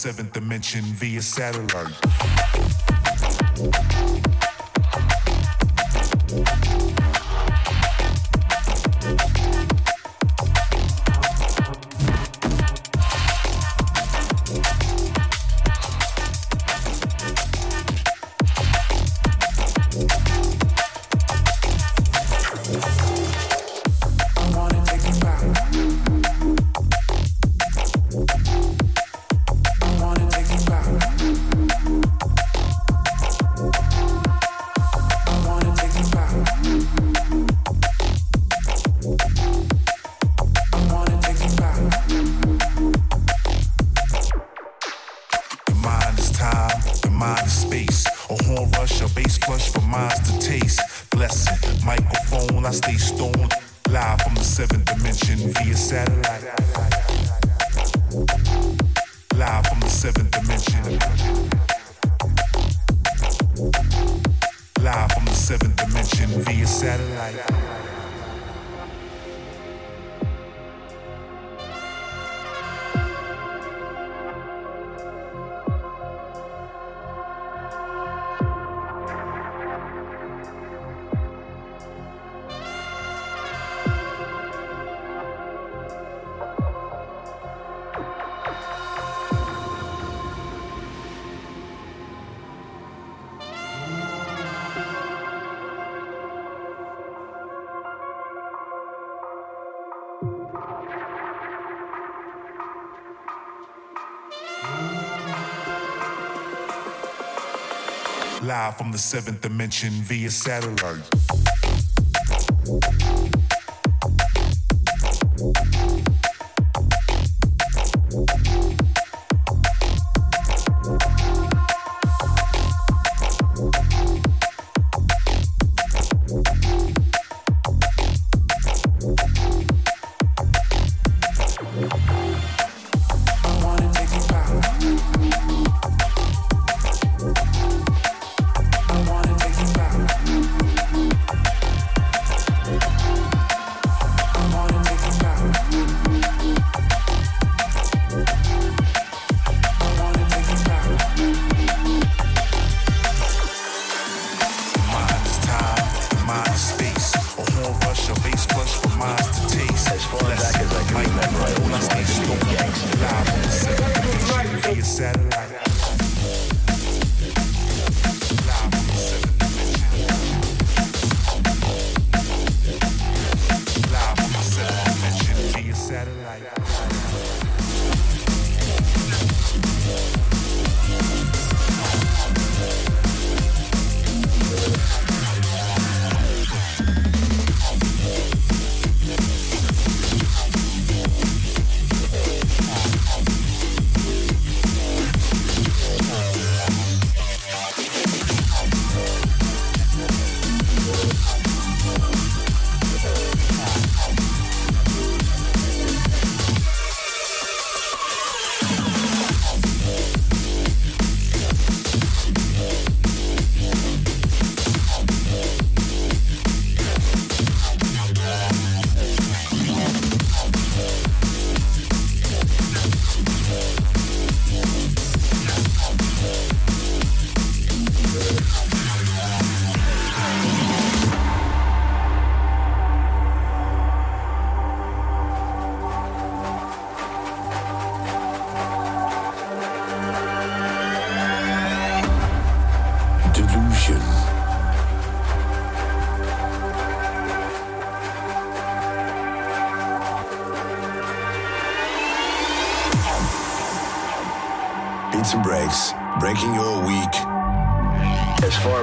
seventh dimension via satellite. Live from the seventh dimension via satellite.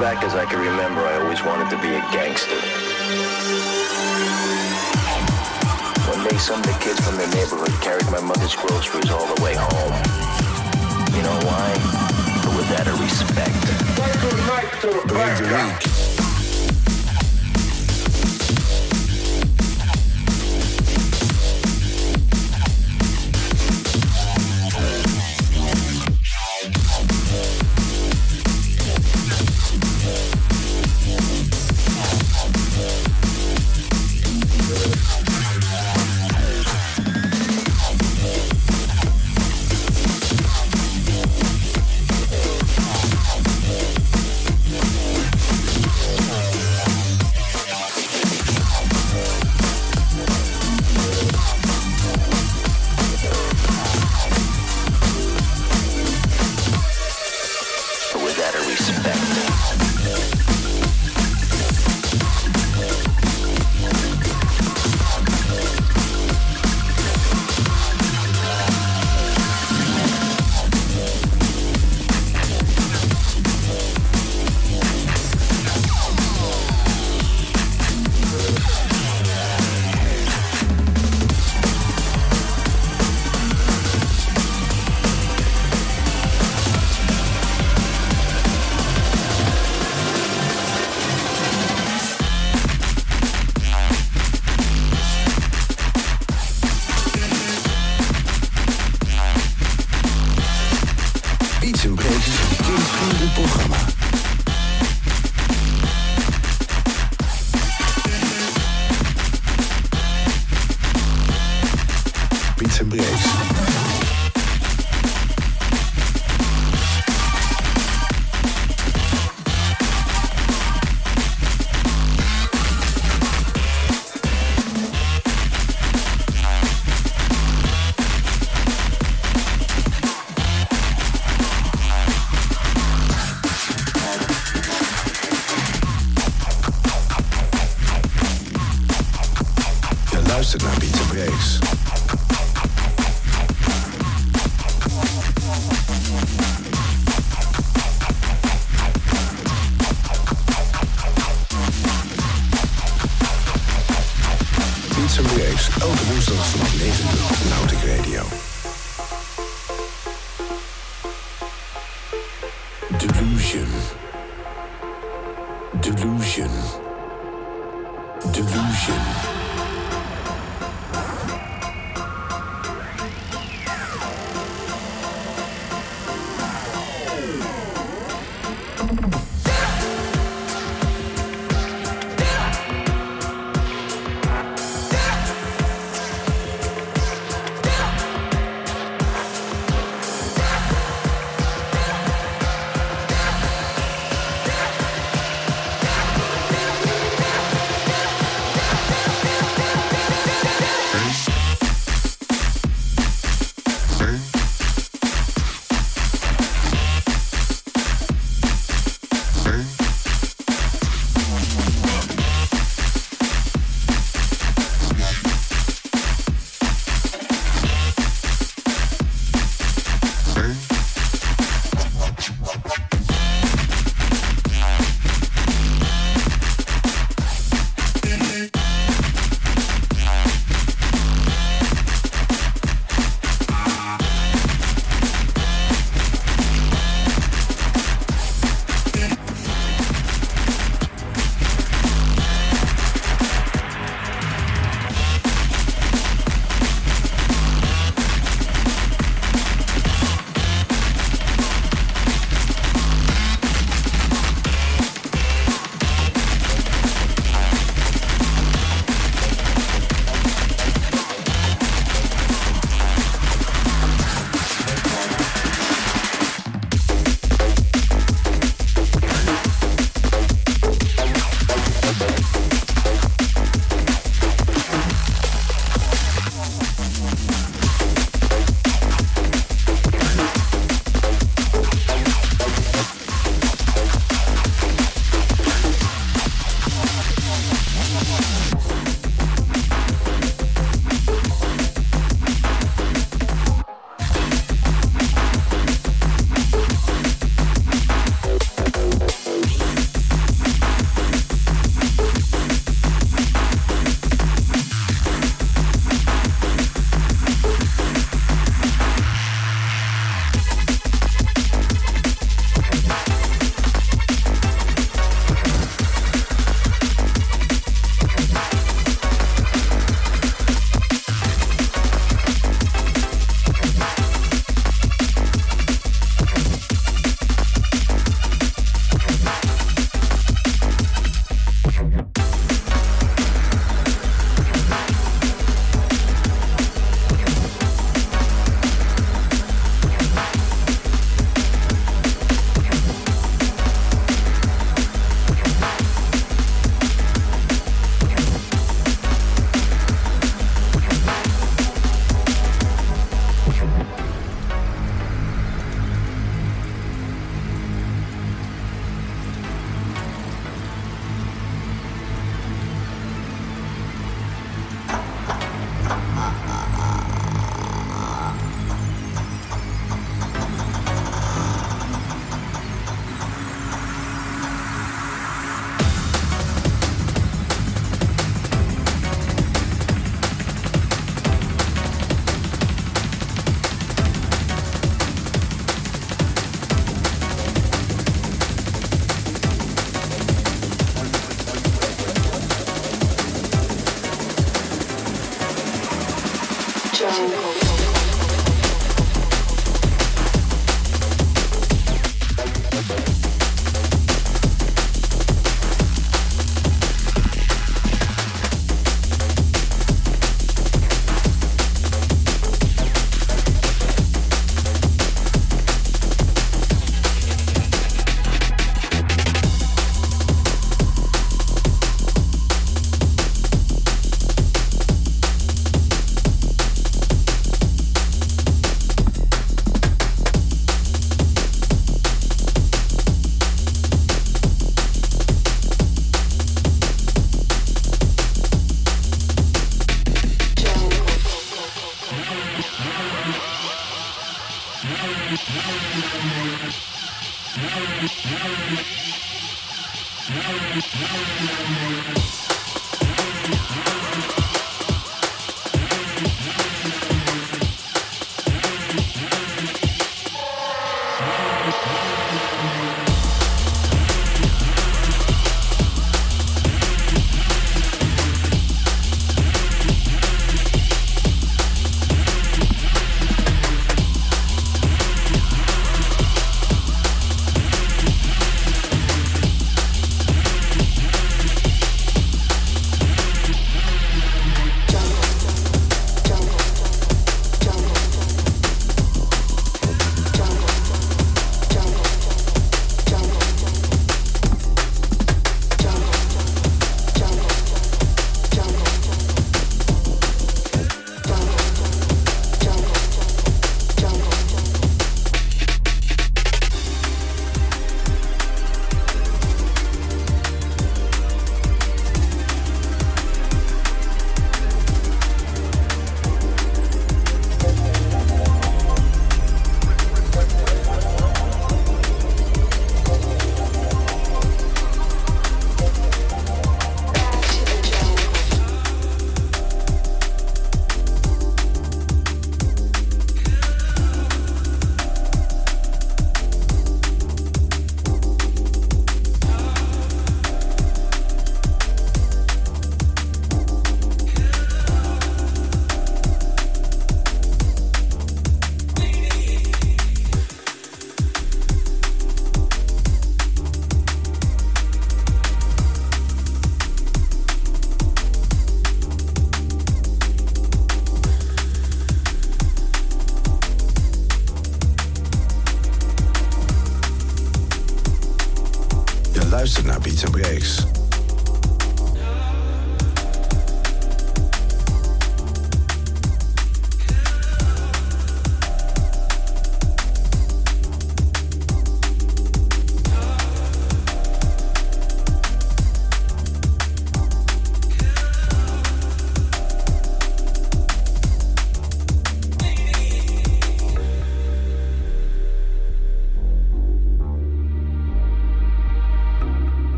Back as I can remember, I always wanted to be a gangster. One day, some of the kids from the neighborhood carried my mother's groceries all the way home. You know why? But with that, a respect. During the week.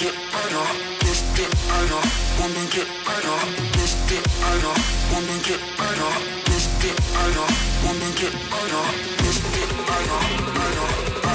get better, let's get better, woman get better, let's get better, woman get better, let's get better, woman get better, let's get better, better.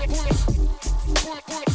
Put, put, put, put.